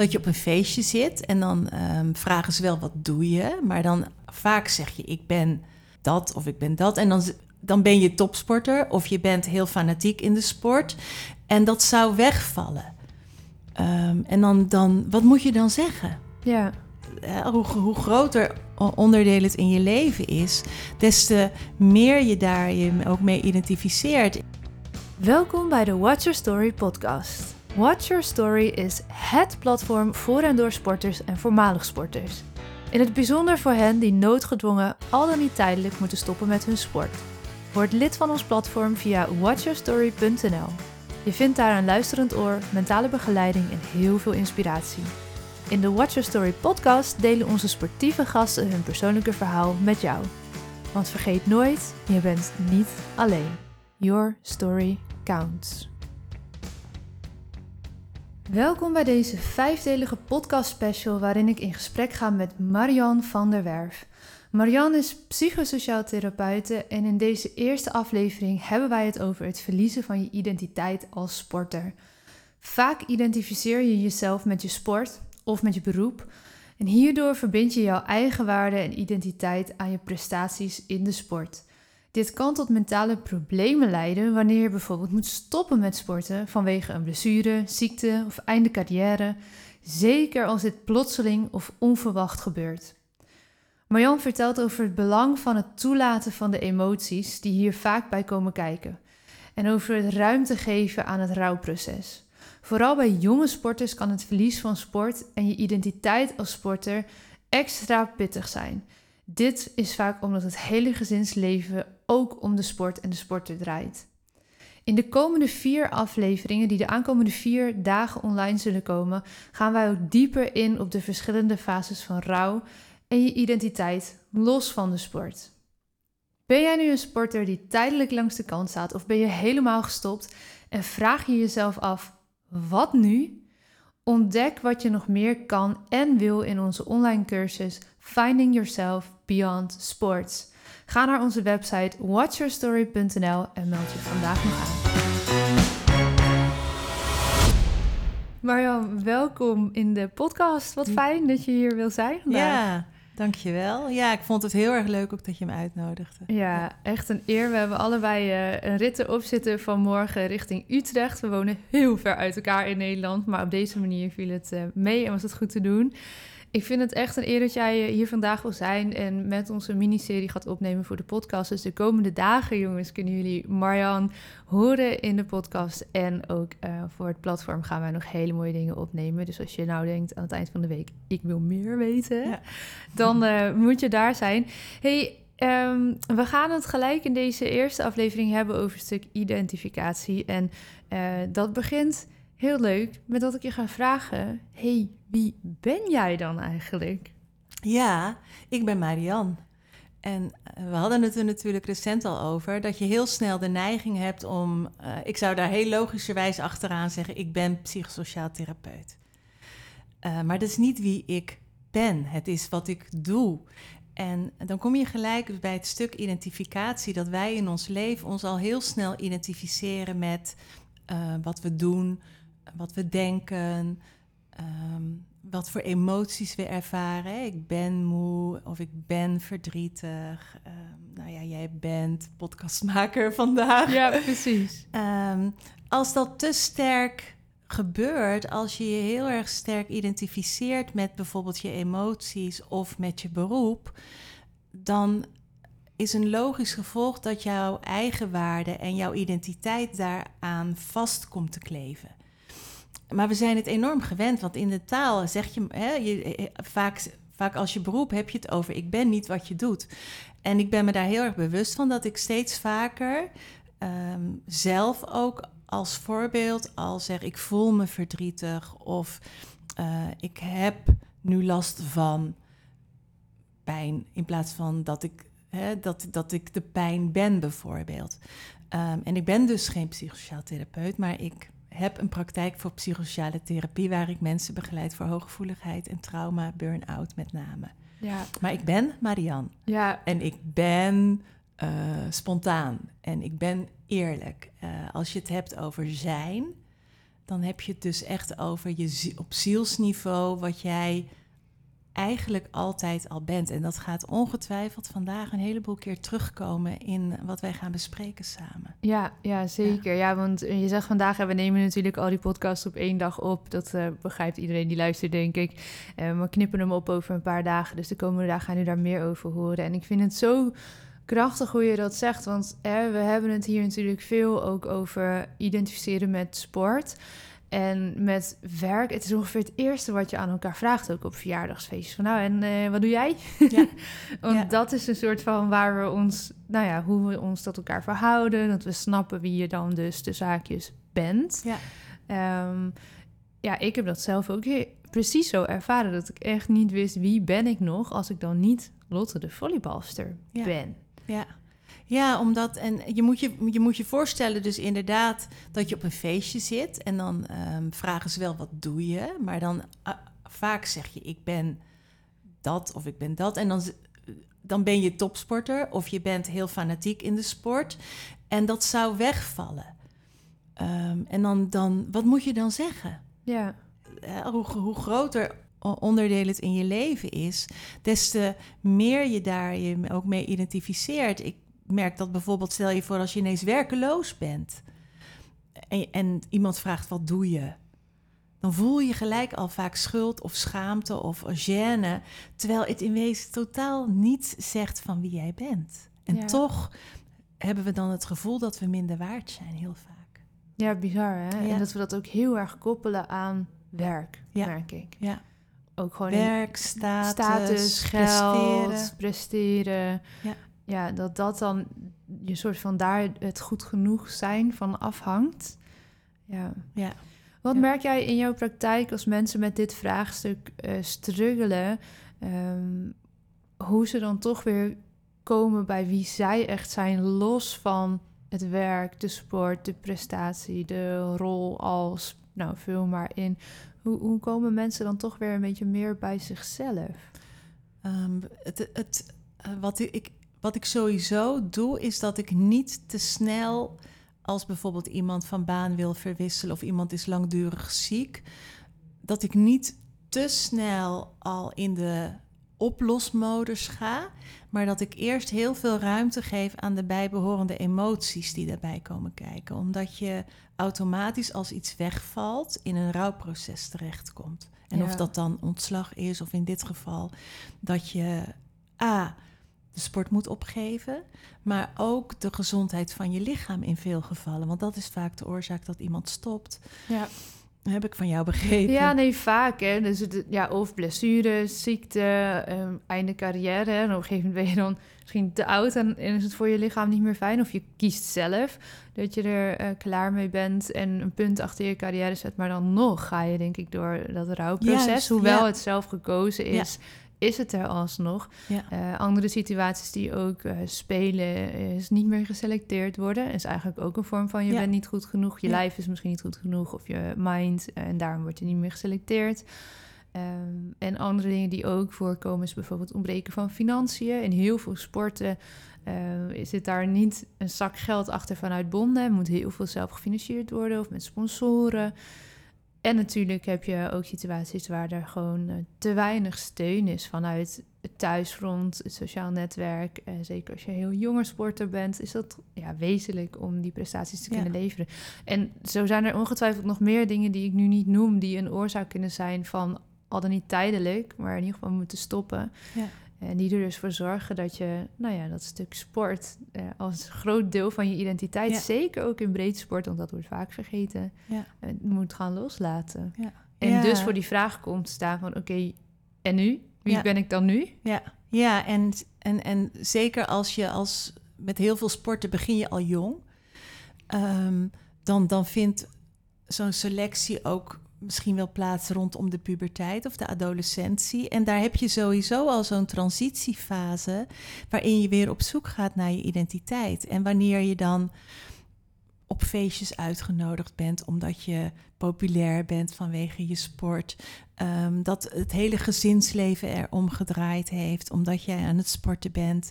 dat je op een feestje zit en dan ehm, vragen ze wel wat doe je, maar dan vaak zeg je ik ben dat of ik ben dat en dan, dan ben je topsporter of je bent heel fanatiek in de sport en dat zou wegvallen. Ehm, en dan, dan, wat moet je dan zeggen? Ja. Eh, hoe, hoe groter onderdeel het in je leven is, des te meer je daar je ook mee identificeert. Welkom bij de Watch Your Story podcast. Watch Your Story is HET platform voor en door sporters en voormalig sporters. In het bijzonder voor hen die noodgedwongen al dan niet tijdelijk moeten stoppen met hun sport. Word lid van ons platform via watchyourstory.nl. Je vindt daar een luisterend oor, mentale begeleiding en heel veel inspiratie. In de Watch Your Story podcast delen onze sportieve gasten hun persoonlijke verhaal met jou. Want vergeet nooit, je bent niet alleen. Your story counts. Welkom bij deze vijfdelige podcast special waarin ik in gesprek ga met Marianne van der Werf. Marianne is psychosociaal therapeute en in deze eerste aflevering hebben wij het over het verliezen van je identiteit als sporter. Vaak identificeer je jezelf met je sport of met je beroep en hierdoor verbind je jouw eigen waarde en identiteit aan je prestaties in de sport. Dit kan tot mentale problemen leiden wanneer je bijvoorbeeld moet stoppen met sporten vanwege een blessure, ziekte of einde carrière, zeker als dit plotseling of onverwacht gebeurt. Marjan vertelt over het belang van het toelaten van de emoties die hier vaak bij komen kijken en over het ruimte geven aan het rouwproces. Vooral bij jonge sporters kan het verlies van sport en je identiteit als sporter extra pittig zijn. Dit is vaak omdat het hele gezinsleven ook om de sport en de sporter draait. In de komende vier afleveringen, die de aankomende vier dagen online zullen komen, gaan wij ook dieper in op de verschillende fases van rouw en je identiteit los van de sport. Ben jij nu een sporter die tijdelijk langs de kant staat of ben je helemaal gestopt en vraag je jezelf af: wat nu? Ontdek wat je nog meer kan en wil in onze online cursus Finding Yourself Beyond Sports. Ga naar onze website watchyourstory.nl en meld je vandaag nog aan. Marjan, welkom in de podcast. Wat fijn dat je hier wil zijn vandaag. Ja, dankjewel. Ja, ik vond het heel erg leuk ook dat je me uitnodigde. Ja, echt een eer. We hebben allebei uh, een rit erop zitten van morgen richting Utrecht. We wonen heel ver uit elkaar in Nederland, maar op deze manier viel het uh, mee en was het goed te doen. Ik vind het echt een eer dat jij hier vandaag wil zijn en met onze miniserie gaat opnemen voor de podcast. Dus de komende dagen, jongens, kunnen jullie Marjan horen in de podcast. En ook uh, voor het platform gaan wij nog hele mooie dingen opnemen. Dus als je nou denkt aan het eind van de week, ik wil meer weten, dan uh, moet je daar zijn. Hey, Um, we gaan het gelijk in deze eerste aflevering hebben over stuk identificatie. En uh, dat begint heel leuk met dat ik je ga vragen: hey, wie ben jij dan eigenlijk? Ja, ik ben Marianne. En eh, we hadden het er natuurlijk recent al over dat je heel snel de neiging hebt om, uh, ik zou daar heel logischerwijs achteraan zeggen, ik ben psychosociaal therapeut. Uh, maar dat is niet wie ik ben, het is wat ik doe. En dan kom je gelijk bij het stuk identificatie, dat wij in ons leven ons al heel snel identificeren met wat we doen, wat we denken, um, wat voor emoties we ervaren. Ik ben moe of ik ben verdrietig. Um, nou ja, jij bent podcastmaker vandaag. Ja, precies. Um, als dat te sterk gebeurt, als je je heel erg sterk identificeert met bijvoorbeeld je emoties of met je beroep, dan is een logisch gevolg dat jouw eigen waarde en jouw identiteit daaraan vast komt te kleven. Maar we zijn het enorm gewend, want in de taal zeg je, hè, je eh, eh, vaak, vaak als je beroep heb je het over ik ben niet wat je doet. En ik ben me daar heel erg bewust van dat ik steeds vaker ehm, zelf ook als voorbeeld al zeg ik voel me verdrietig of uh, ik heb nu last van pijn in plaats van dat ik, hè, dat, dat ik de pijn ben bijvoorbeeld. Um, en ik ben dus geen psychosociaal therapeut, maar ik heb een praktijk voor psychosociale therapie waar ik mensen begeleid voor hooggevoeligheid en trauma, burn-out met name. Ja. Maar ik ben Marianne. Ja. En ik ben uh, spontaan en ik ben eerlijk. Uh, als je het hebt over zijn, dan heb je het dus echt over je op zielsniveau wat jij eigenlijk altijd al bent. En dat gaat ongetwijfeld vandaag een heleboel keer terugkomen in wat wij gaan bespreken samen. Ja, ja zeker. Ja. want je zegt vandaag, we nemen natuurlijk al die podcasts op één dag op. Dat eh, begrijpt iedereen die luistert, denk ik. Eh, we knippen hem op over een paar dagen. Dus de komende dagen gaan u daar meer over horen. En ik vind het zo krachtig hoe je dat zegt. Want we hebben het hier natuurlijk veel ook over identificeren met sport. En met werk, het is ongeveer het eerste wat je aan elkaar vraagt, ook op verjaardagsfeestjes. Van nou, en eh, wat doe jij? Ja. Want Ja. dat is een soort van waar we ons, nou ja, hoe we ons tot elkaar verhouden. Dat we snappen wie je dan dus de zaakjes bent. Ja. Ehm, ja, ik heb dat zelf ook precies zo ervaren. Dat ik echt niet wist wie ben ik nog als ik dan niet Lotte de volleybalster Ja. ben. Ja. Ja, omdat, en je moet je, je moet je voorstellen dus inderdaad dat je op een feestje zit en dan ehm, vragen ze wel wat doe je, maar dan ah, vaak zeg je ik ben dat of ik ben dat en dan, dan ben je topsporter of je bent heel fanatiek in de sport en dat zou wegvallen. Ehm, en dan, dan, wat moet je dan zeggen? Ja, eh, hoe, hoe groter onderdeel het in je leven is, des te meer je daar je ook mee identificeert. Ik merk dat bijvoorbeeld, stel je voor als je ineens werkeloos bent en, en iemand vraagt wat doe je, dan voel je gelijk al vaak schuld of schaamte of gêne, terwijl het in wezen totaal niet zegt van wie jij bent. En Ja. toch hebben we dan het gevoel dat we minder waard zijn, heel vaak. ja bizar hè? Ja. En dat we dat ook heel erg koppelen aan werk, Ja. merk ik. Ja. Ook gewoon Werk, status, status, geld, presteren. presteren. Ja. Ja, dat dat dan je soort van daar het goed genoeg zijn van afhangt. Ja. Ja. Wat Ja. merk jij in jouw praktijk als mensen met dit vraagstuk eh struggelen, ehm, hoe ze dan toch weer komen bij wie zij echt zijn, los van het werk, de sport, de prestatie, de rol als, nou, vul maar in. Hoe, hoe komen mensen dan toch weer een beetje meer bij zichzelf? Ehm, het, het, eh, wat, ik, wat ik sowieso doe, is dat ik niet te snel, als bijvoorbeeld iemand van baan wil verwisselen of iemand is langdurig ziek, dat ik niet te snel al in de oplosmodus ga, maar dat ik eerst heel veel ruimte geef aan de bijbehorende emoties die daarbij komen kijken. Omdat je automatisch als iets wegvalt in een rouwproces terechtkomt. En Ja. of dat dan ontslag is, of in dit geval dat je A, de sport moet opgeven, maar ook de gezondheid van je lichaam in veel gevallen. Want dat is vaak de oorzaak dat iemand stopt. Ja. Heb ik van jou begrepen. Ja, nee, vaak. Hè. Dus het, ja, of blessure, ziekte, ehm, einde carrière. En op een gegeven moment ben je dan misschien te oud en, en is het voor je lichaam niet meer fijn. Of je kiest zelf dat je er eh, klaar mee bent en een punt achter je carrière zet. Maar dan nog ga je, denk ik, door dat rouwproces. Juist, Hoewel ja. het zelf gekozen is, is het er alsnog. Ja. Eh, andere situaties die ook eh, spelen, is niet meer geselecteerd worden. Is eigenlijk ook een vorm van je Ja. bent niet goed genoeg. Je Ja. lijf is misschien niet goed genoeg of je mind. eh, en daarom word je niet meer geselecteerd. Ehm, en andere dingen die ook voorkomen is bijvoorbeeld ontbreken van financiën. In heel veel sporten eh, zit daar niet een zak geld achter vanuit bonden. Moet heel veel zelf gefinancierd worden of met sponsoren. En natuurlijk heb je ook situaties waar er gewoon eh, te weinig steun is vanuit het thuisfront, het sociaal netwerk. Eh, zeker als je een heel jonge sporter bent, is dat ja, wezenlijk om die prestaties te Ja. kunnen leveren. En zo zijn er ongetwijfeld nog meer dingen die ik nu niet noem, die een oorzaak kunnen zijn van al dan niet tijdelijk, maar in ieder geval moeten stoppen. Ja. En die er dus voor zorgen dat je, nou ja, dat stuk sport eh, als groot deel van je identiteit, Ja. zeker ook in breed sport, want dat wordt vaak vergeten, Ja. eh, moet gaan loslaten. Ja. En dus voor die vraag komt staan van, oké, en nu? Wie ben ik dan nu? Ja, ja en, en, en zeker als je als met heel veel sporten begin je al jong, ehm, dan, dan vindt zo'n selectie ook misschien wel plaats rondom de puberteit of de adolescentie. En daar heb je sowieso al zo'n transitiefase waarin je weer op zoek gaat naar je identiteit. En wanneer je dan op feestjes uitgenodigd bent omdat je populair bent vanwege je sport. Ehm, dat het hele gezinsleven er omgedraaid heeft omdat jij aan het sporten bent.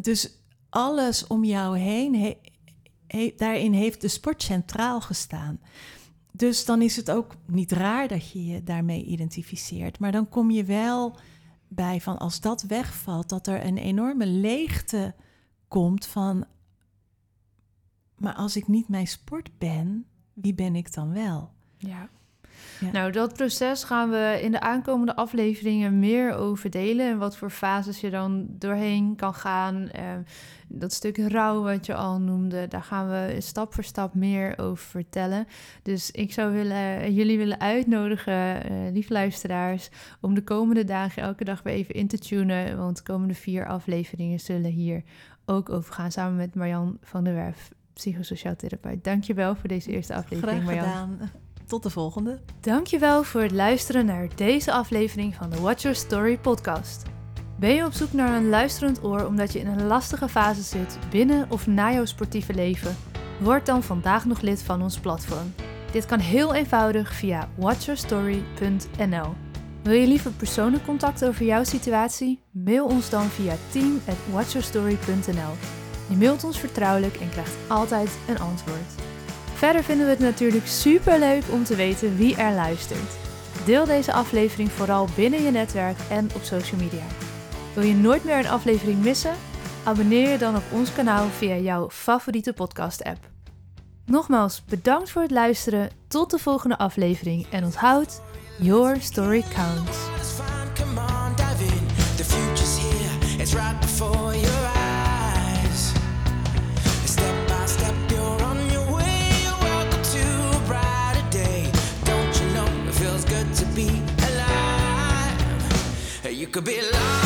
Dus alles om jou heen, he- he- daarin heeft de sport centraal gestaan. Dus dan is het ook niet raar dat je je daarmee identificeert. Maar dan kom je wel bij van als dat wegvalt, dat er een enorme leegte komt van. Maar als ik niet mijn sport ben, wie ben ik dan wel? Ja. Nou, dat proces gaan we in de aankomende afleveringen meer over delen. En wat voor fases je dan doorheen kan gaan. Uh, dat stuk rouw wat je al noemde, daar gaan we stap voor stap meer over vertellen. Dus ik zou willen, jullie willen uitnodigen, uh, lieve luisteraars, om de komende dagen elke dag weer even in te tunen. Want de komende vier afleveringen zullen hier ook over gaan. Samen met Marjan van der Werf, psychosociaal therapeut. Dankjewel voor deze eerste aflevering, Graag gedaan. Tot de volgende. Dankjewel voor het luisteren naar deze aflevering van de Watch Your Story podcast. Ben je op zoek naar een luisterend oor omdat je in een lastige fase zit binnen of na jouw sportieve leven? Word dan vandaag nog lid van ons platform. Dit kan heel eenvoudig via watchyourstory.nl. Wil je liever persoonlijk contact over jouw situatie? Mail ons dan via team@watchyourstory.nl. Je mailt ons vertrouwelijk en krijgt altijd een antwoord. Verder vinden we het natuurlijk super leuk om te weten wie er luistert. Deel deze aflevering vooral binnen je netwerk en op social media. Wil je nooit meer een aflevering missen? Abonneer je dan op ons kanaal via jouw favoriete podcast-app. Nogmaals bedankt voor het luisteren. Tot de volgende aflevering en onthoud: Your story counts. You could be larger